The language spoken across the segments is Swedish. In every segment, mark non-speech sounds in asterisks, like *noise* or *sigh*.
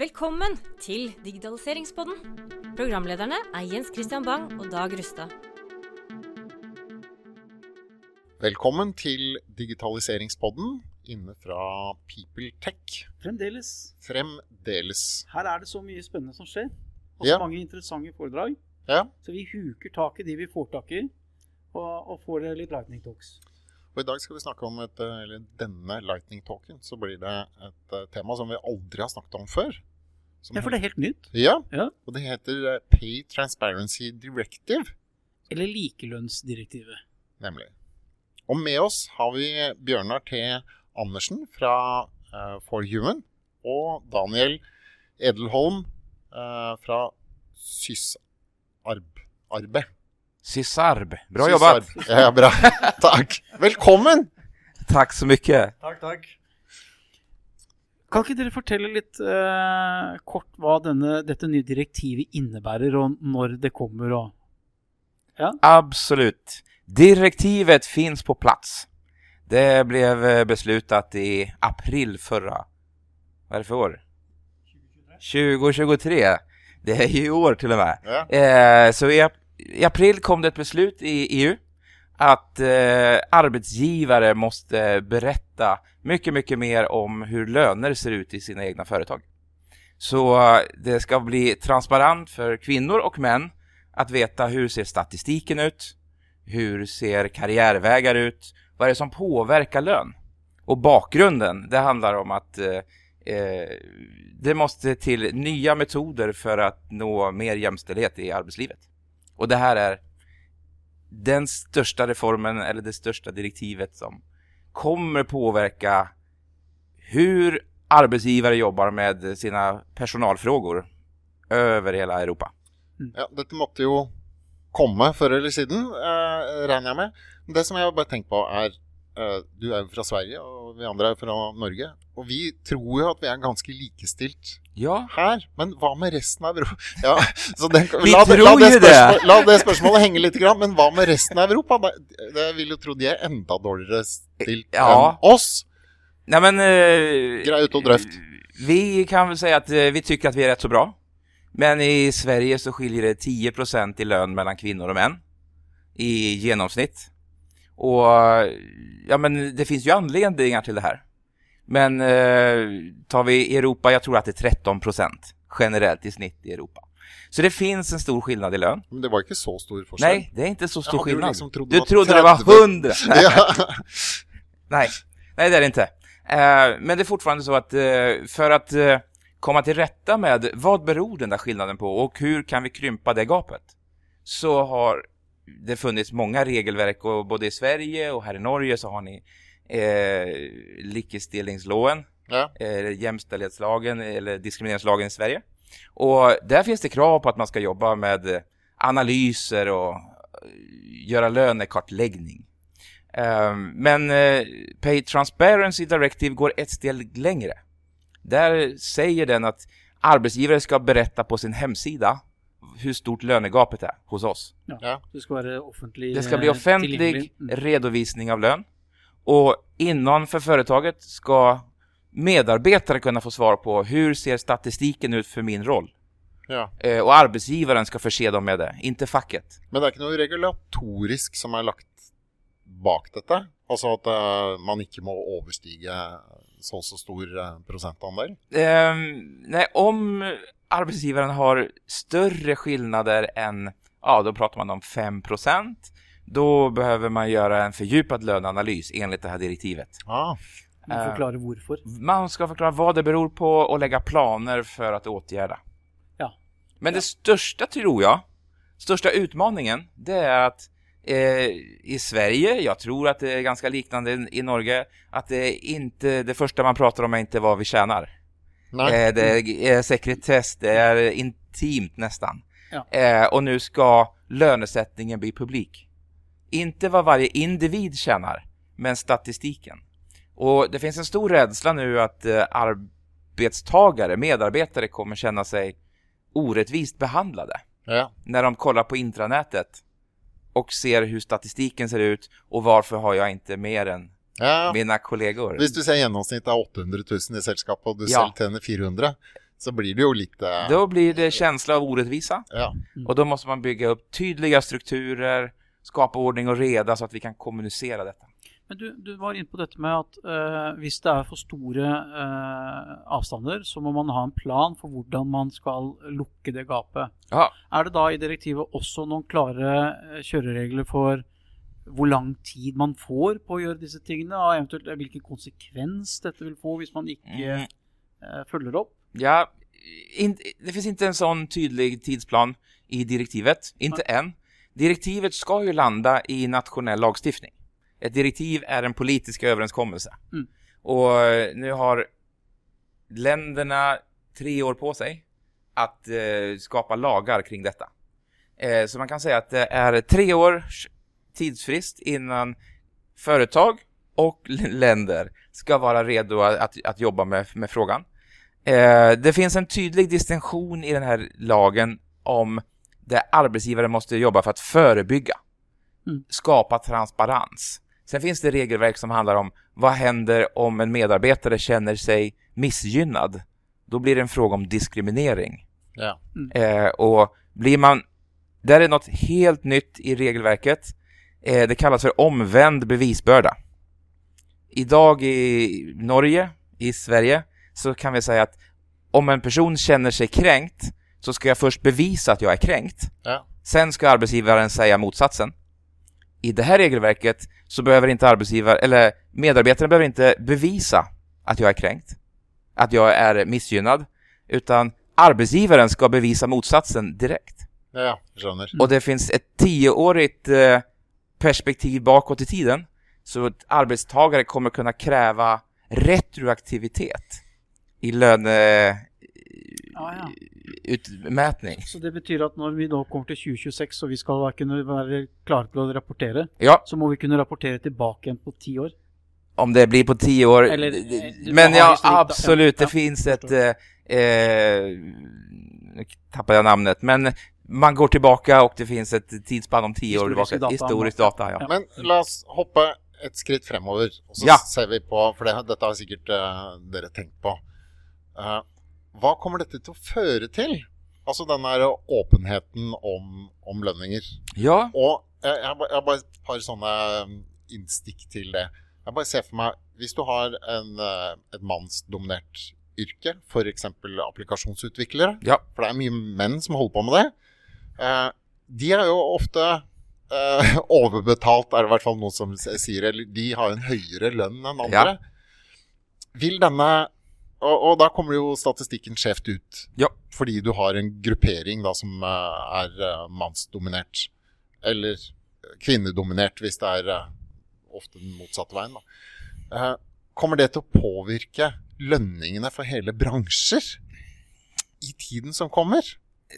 Velkommen til Digitaliseringspodden. Programlederne er Jens Christian Bang og Dag Rustad. Velkommen til digitaliseringspodden inne fra PeopleTech. Fremdeles. Fremdeles. Her er det så mye spennende som skjer. Og så Ja. mange interessante foredrag. Ja, Så vi huker tak i de vi får tak i, og, og får litt lightning talks. og i dag skal vi snakke om et, eh, eller denne lightning talken, så blir det et eh, tema som vi aldri har snakket om før. Som Ja, for det er helt nytt. Ja, Ja. og det heter eh, Pay Transparency Directive, Eller likelønnsdirektivet. nemlig. Og med oss har vi Bjørnar T. Andersen fra eh, For Human, og Daniel Edelholm eh, fra Sysarb. Arbe. Sysarb. Bra jobbat! Sysarb. Ja, bra. *laughs* Takk. Velkommen! Tack så mycket. Takk, takk. Kan ikke dere fortelle litt eh, kort hva denne, dette nye direktivet innebærer, og når det kommer og Absolut. Direktivet finns på plats. Det blev eh, beslutat i april förra... Vad är det för år? 2023. Det är ju i år till och med. Ja. Eh, så i, i april kom det ett beslut i EU att eh, arbetsgivare måste berätta mycket, mycket mer om hur löner ser ut i sina egna företag. Så eh, det ska bli transparent för kvinnor och män att veta hur ser statistiken ut, hur ser karriärvägar ut, vad är det som påverkar lön? Och bakgrunden, det handlar om att eh, eh det måste till nya metoder för att nå mer jämställdhet i arbetslivet. Och det här är den största reformen eller det största direktivet som kommer påverka hur arbetsgivare jobbar med sina personalfrågor över hela Europa. Mm. Ja, dette måtte jo komme før eller siden, eh, regner jeg med. Det som jag bare tänkt på är du er jo fra Sverige, og vi andre er fra Norge. Og vi tror jo at vi er ganske likestilt Ja, her, men hva med resten av Europa? *laughs* Ja, den, Vi la, tror la, det jo det. la det spørsmålet henge litt, grann, men hva med resten av Europa? Det, det vil jo tro de er enda dårligere stilt Ja. enn oss. nej men... Eh, Grej ut och dröft. Vi kan väl säga att eh, vi tycker att vi är rätt så bra. Men i Sverige så skiljer det 10% i lön mellan kvinnor och män. I genomsnitt. Och ja men det finns ju anledningar till det här. Men eh, tar vi Europa, jag tror att det är 13% generellt i snitt i Europa. Så det finns en stor skillnad i lön. Men det var ikke så stor forskjell. Nej, det är inte så stor ju skillnad. liksom trott det du var trodde det var 30. 100! *laughs* Ja. *laughs* Nej, nej det är det inte. Eh, men det är fortfarande så att eh, för att eh, komma till rätta med vad beror den där skillnaden på och hur kan vi krympa det gapet? Så har det funnits många regelverk och både i Sverige och här i Norge så har ni eh, likestillingsloven, ja. eh, jämställdhetslagen eller diskrimineringslagen i Sverige. Och där finns det krav på att man ska jobba med analyser och eh, göra lönekartläggning. Eh, Men eh, Pay Transparency Directive går ett steg längre. Där säger den att arbetsgivare ska berätta på sin hemsida hur stort lönegapet är hos oss. ja. Ja. Det skal være offentlig Det ska bli eh, offentlig. Mm. redovisning av lön. Och innanför företaget ska medarbetare kunna få svar på hur ser statistiken ut för min roll? ja. Eh, Och arbetsgivaren ska förse dem med det, inte facket. Men det er ikke noe regulatorisk som er lagt bak dette? Altså at eh, man ikke må overstige så så stor prosentandel? Eh, nej, om arbetsgivaren har större skillnader än, ja då pratar man om 5%, då behöver man göra en fördjupad löneanalys enligt det här direktivet. Må Eh. forklare hvorfor. Man ska förklara vad det beror på och lägga planer för att åtgärda. Ja. Men det största tror jag, största utmaningen, det är att eh, i Sverige, jag tror att det är ganska liknande i- i Norge, att det är inte, det första man pratar om är inte vad vi tjänar. Nei. Eh, det är sekretess, det är intimt nästan. Ja. Eh, och nu ska lönesättningen bli publik. Inte vad varje individ tjänar, men statistiken. Och det finns en stor rädsla nu att eh, arbetstagare, medarbetare kommer känna sig orättvist behandlade Ja. när de kollar på intranätet och ser hur statistiken ser ut och varför har jag inte mer än ja. mina kollegor. Hvis du ser gjennomsnitt av 800 000 i selskapet, og du Ja. selv tjener 400, så blir det ju lite... Då blir det känsla av orättvisa Ja. och då måste man bygga upp tydliga strukturer, skapa ordning och reda så att vi kan kommunicera detta. Men du, du var inne på dette med at eh, hvis det er for store eh, avstander, så må man ha en plan for hvordan man skal lukke det gapet. Ja, Er det da i direktivet også noen klare eh, kjøreregler for hvor lang tid man får på å gjøre disse tingene, og eventuelt eh, hvilken konsekvens dette vil få hvis man ikke Mm. eh, følger opp? ja in, det finns inte en sån tydlig tidsplan i direktivet, inte än. Direktivet ska ju landa i nationell lagstiftning. Ett direktiv är en politisk överenskommelse. Mm. Och eh, nu har länderna tre år på sig att eh, skapa lagar kring detta. Eh, så man kan säga att det är tre års tidsfrist innan företag och länder ska vara redo att, att jobba med, med frågan. Eh, det finns en tydlig distinktion i den här lagen om där arbetsgivare måste jobba för att förebygga, Mm. skapa transparens. Sen finns det regelverk som handlar om vad händer om en medarbetare känner sig missgynnad? Då blir det en fråga om diskriminering. Ja. Eh, och blir man... Där är något helt nytt i regelverket. Eh, det kallas för omvänd bevisbörda. Idag i Norge, i Sverige, så kan vi säga att om en person känner sig kränkt så ska jag först bevisa att jag är kränkt. Ja. Sen ska arbetsgivaren säga motsatsen. I det här regelverket så behöver inte arbetsgivare, eller medarbetaren behöver inte bevisa att jag är kränkt, att jag är missgynnad, utan arbetsgivaren ska bevisa motsatsen direkt. Ja, ja. Och det finns ett tioårigt eh, perspektiv bakåt i tiden, så att arbetstagare kommer kunna kräva retroaktivitet i Ja, ja. löneutmätning. Så det betyr at når vi da kommer til 2026 og vi skal da kunne være klare til å rapportere, Ja, så må vi kunne rapportere tilbake igjen på ti år? om det blir på tio år. Eller, eh, men ja, då. absolut, det Ja, finns ett... Eh, eh, nu tappar jag namnet, men man går tillbaka och det finns ett tidsspann om tio år tillbaka. data. Historisk data, ja. Men la oss hoppe et skritt så Ja. ser vi på For det, dette har sikkert eh, dere tenkt på. Eh, hva kommer dette til å føre til? Altså den der åpenheten om, om lønninger. Ja, Og jeg, jeg, har bare- jeg har bare et par sånne um, innstikk til det. Jeg bare ser for meg Hvis du har en, eh, et mannsdominert yrke, f.eks. applikasjonsutviklere, ja, for det er mye menn som holder på med det, eh, de er jo ofte eh, *laughs* overbetalt, er det i hvert fall noen som sier. Eller de har en høyere lønn enn andre. Vil denne og, og da kommer jo statistikken skjevt ut. Ja. Fordi du har en gruppering da som eh, er eh, mannsdominert. Eller kvinnedominert, hvis det er eh, ofte den motsatte veien. Da. Eh, kommer det til å påvirke lønningene for hele bransjer i tiden som kommer?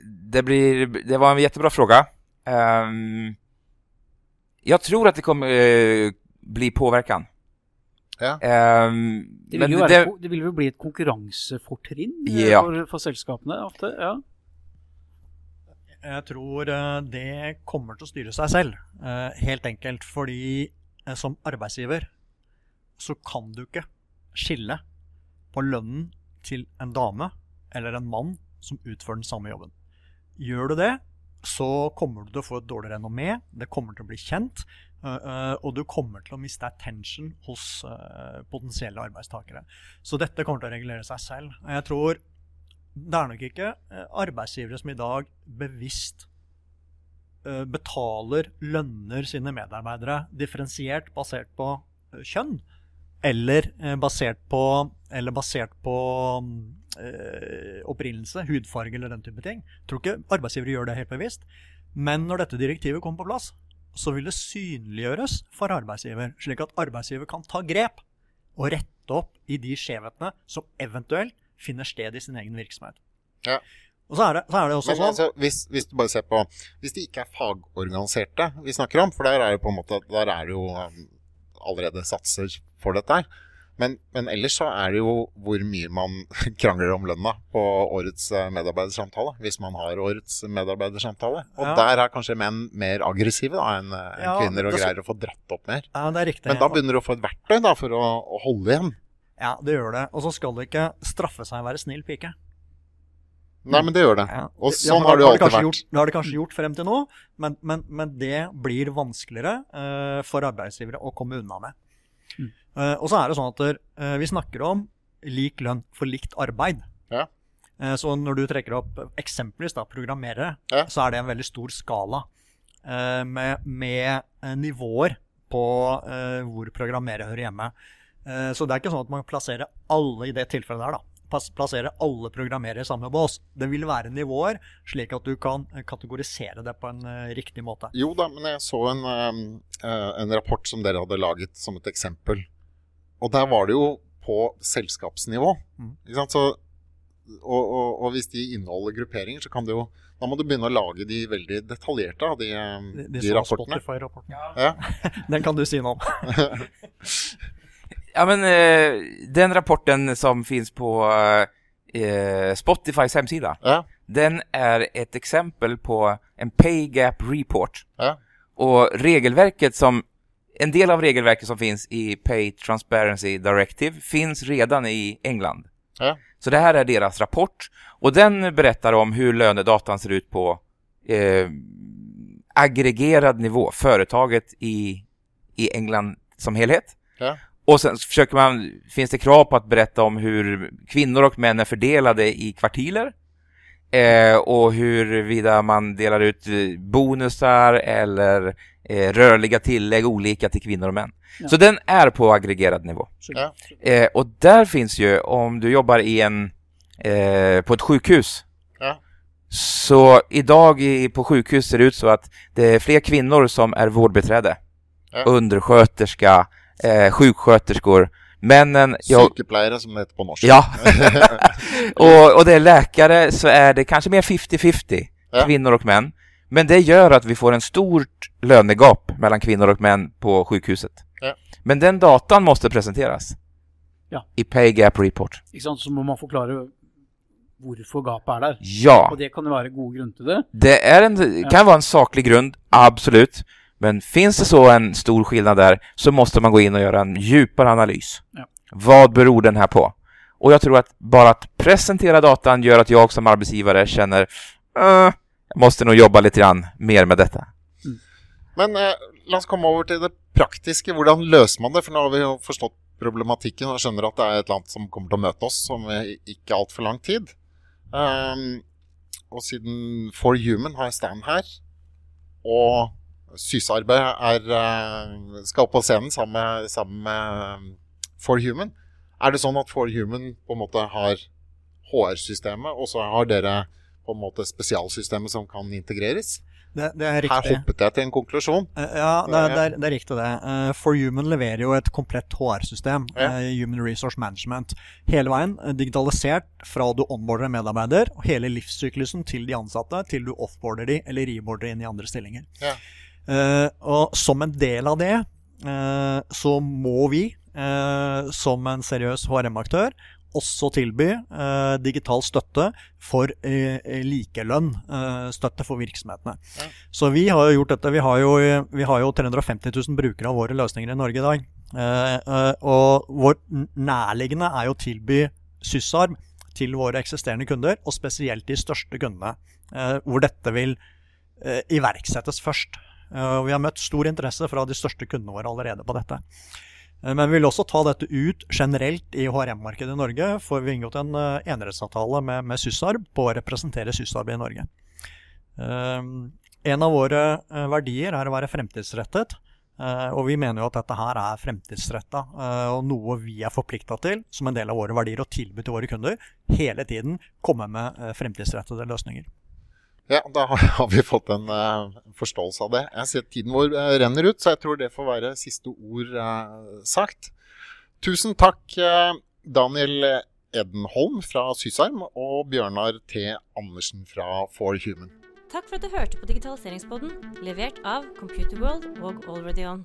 Det, blir, det var en jättebra fråga. Ehm, jag tror att det kommer eh, bli påverkan. Ja. Ehm, Det men vil, jo det, det vil jo bli et konkurransefortrinn eh, Ja. for, for selskapene ofte. ja. Jeg tror eh, det kommer styre seg selv, eh, helt enkelt. Fordi eh, som arbeidsgiver så kan du ikke skille på lønnen til en dame eller en mann som utfører den samme jobben. Gjør du det, så kommer du til å få et dårlig renommé, det kommer til å bli kjent, og du kommer til å miste attention hos potensielle arbeidstakere. Så dette kommer til å regulere seg selv. Jeg tror det er nok ikke arbeidsgivere som i dag bevisst betaler lønner sine medarbeidere differensiert basert på kjønn, eller eh, basert på, eller basert på eh, opprinnelse, hudfarge eller den type ting. Jeg tror ikke arbeidsgivere gjør det helt bevisst. Men når dette direktivet kommer på plass, så vil det synliggjøres for arbeidsgiver, slik at arbeidsgiver kan ta grep og rette opp i de skjevhetene som eventuelt finner sted i sin egen virksomhet. Ja. Og så er det, så er det også Men sånn altså, hvis, hvis du bare ser på Hvis de ikke er fagorganiserte vi snakker om, for der er det på en måte Der er det jo um, allerede satser for dette her. Men, men ellers så er det jo hvor mye man *laughs* krangler om lønna på årets eh, medarbeidersamtale. Hvis man har årets medarbeidersamtale. Og Ja. der er kanskje menn mer aggressive da, enn eh, enn Ja, kvinner, og greier å få dratt opp mer. Ja, det er riktig. Men da begynner du å få et verktøy da, for å, å holde igjen. Ja, det gjør det. Og så skal det ikke straffe seg å være snill pike. Nei, men det gjør det. Ja, Og det- sånn det har det alltid vært. Gjort, det har det kanskje gjort frem til nå, men, men, men det blir vanskeligere eh, for arbeidsgivere å komme unna med. Eh, og så er det sånn at eh, vi snakker om lik lønn for likt arbeid. Ja. Så når du trekker opp eksempelvis da, programmerere, Ja. så er det en veldig stor skala med, med nivåer på hvor programmerere hører hjemme. Så det er ikke sånn at man plasserer alle i det tilfellet der, da. Plassere alle programmerere i samme bås. Det vil være nivåer, slik at du kan eh, kategorisere det på en eh, riktig måte. Jo da, men jeg så en, um, eh, en rapport som dere hadde laget som et eksempel. Og der var det jo på selskapsnivå. Mhm. Ikke sant? Så, og, og, og hvis de inneholder grupperinger, så kan du jo Da må du begynne å lage de veldig detaljerte av de, De, de, de rapportene. Spotify-rapporten. Ja. *laughs* Den kan du si noe om. *laughs* *laughs* Ja, men eh, den rapporten som finns på eh, Spotifys hemsida, Ja. den är ett exempel på en pay gap report. Ja. Och regelverket som, en del av regelverket som finns i Pay Transparency Directive finns redan i England. Ja. Så det här är deras rapport och den berättar om hur lönedatan ser ut på eh, aggregerad nivå, företaget i, i England som helhet. Ja. Och sen försöker man, finns det krav på att berätta om hur kvinnor och män är fördelade i kvartiler? Eh, och huruvida man delar ut eh, bonusar eller eh, rörliga tillägg olika till kvinnor och män. Ja. Så den är på aggregerad nivå. Ja. Eh, och där finns ju, om du jobbar i en, eh, på ett sjukhus, Ja. så idag i, på sjukhus ser det ut så att det är fler kvinnor som är vårdbiträde, Ja. undersköterska, eh, sjuksköterskor. Männen, jag, Sykepleiere, som heter på norsk. ja. *laughs* och, och det är läkare så är det kanske mer 50-50, Ja. kvinnor och män. Men det gör att vi får en stort lönegap mellan kvinnor och män på sjukhuset. Ja. Men den datan måste presenteras. Ja. I Pay Gap Report. ikke sant? Så må man forklare hvorfor gapet er der. Ja, Og det kan jo være gode grunner til det. det är en, kan vara en saklig grund, absolut. Men finns det så en stor skillnad där så måste man gå in och göra en djupare analys. Ja. Vad beror den här på? Och jag tror att bara att presentera datan gör att jag som arbetsgivare känner "Eh, jag måste nog jobba lite grann mer med detta. Men eh, la oss komme over til det praktiske. Hvordan løser man det? For nå har vi jo forstått problematikken og skjønner at det er et land som kommer å møte oss om eh, ikke altfor lang tid. Ehm, og siden For Human har stand her, og Sysarbeid er, eh, skal på scenen sammen med, sammen med eh, For Human, er det sånn at For Human på en måte har HR-systemet, og så har dere på en måte spesialsystemet som kan integreres? Det, det er Her hoppet jeg til en konklusjon. Eh, Ja, det, er- det, er, det er riktig det. Eh, For Human leverer jo et komplett HR-system. Ja. eh, Human Resource Management. Hele veien eh, digitalisert fra du onboarder en medarbeider, og hele livssyklusen til de ansatte, til du offboarder de eller reboarder inn i andre stillinger. Ja. Eh, og som en del av det, eh, så må vi, eh, som en seriøs HRM-aktør, også tilby eh, digital støtte for eh, likelønn, eh, støtte for virksomhetene. Så vi har jo gjort dette. Vi har jo, vi har jo 350 000 brukere av våre løsninger i Norge i dag. Og vår nærliggende er jo å tilby SysArm til våre eksisterende kunder, og spesielt de største kundene, hvor dette vil iverksettes først. Eh, og vi har møtt stor interesse fra de største kundene våre allerede på dette. Eh, men vi vil også ta dette ut generelt i HRM-markedet i Norge, for vi har inngått en eh, enerettsavtale med, med SysArb på å representere SysArb i Norge. En av våre verdier er å være fremtidsrettet, og vi mener jo at dette her er fremtidsretta og noe vi er forplikta til som en del av våre verdier å tilby til våre kunder. Hele tiden komme med fremtidsrettede løsninger. Ja, da *laughs* har vi fått en uh, forståelse av det. Jeg ser tiden vår uh, renner ut, så jeg tror det får være siste ord uh, sagt. Tusen takk, Daniel Edenholm fra Sysarm og Bjørnar T. Andersen fra For Human. Takk for at du hørte på Digitaliseringspodden, levert av Computerworld og Already On.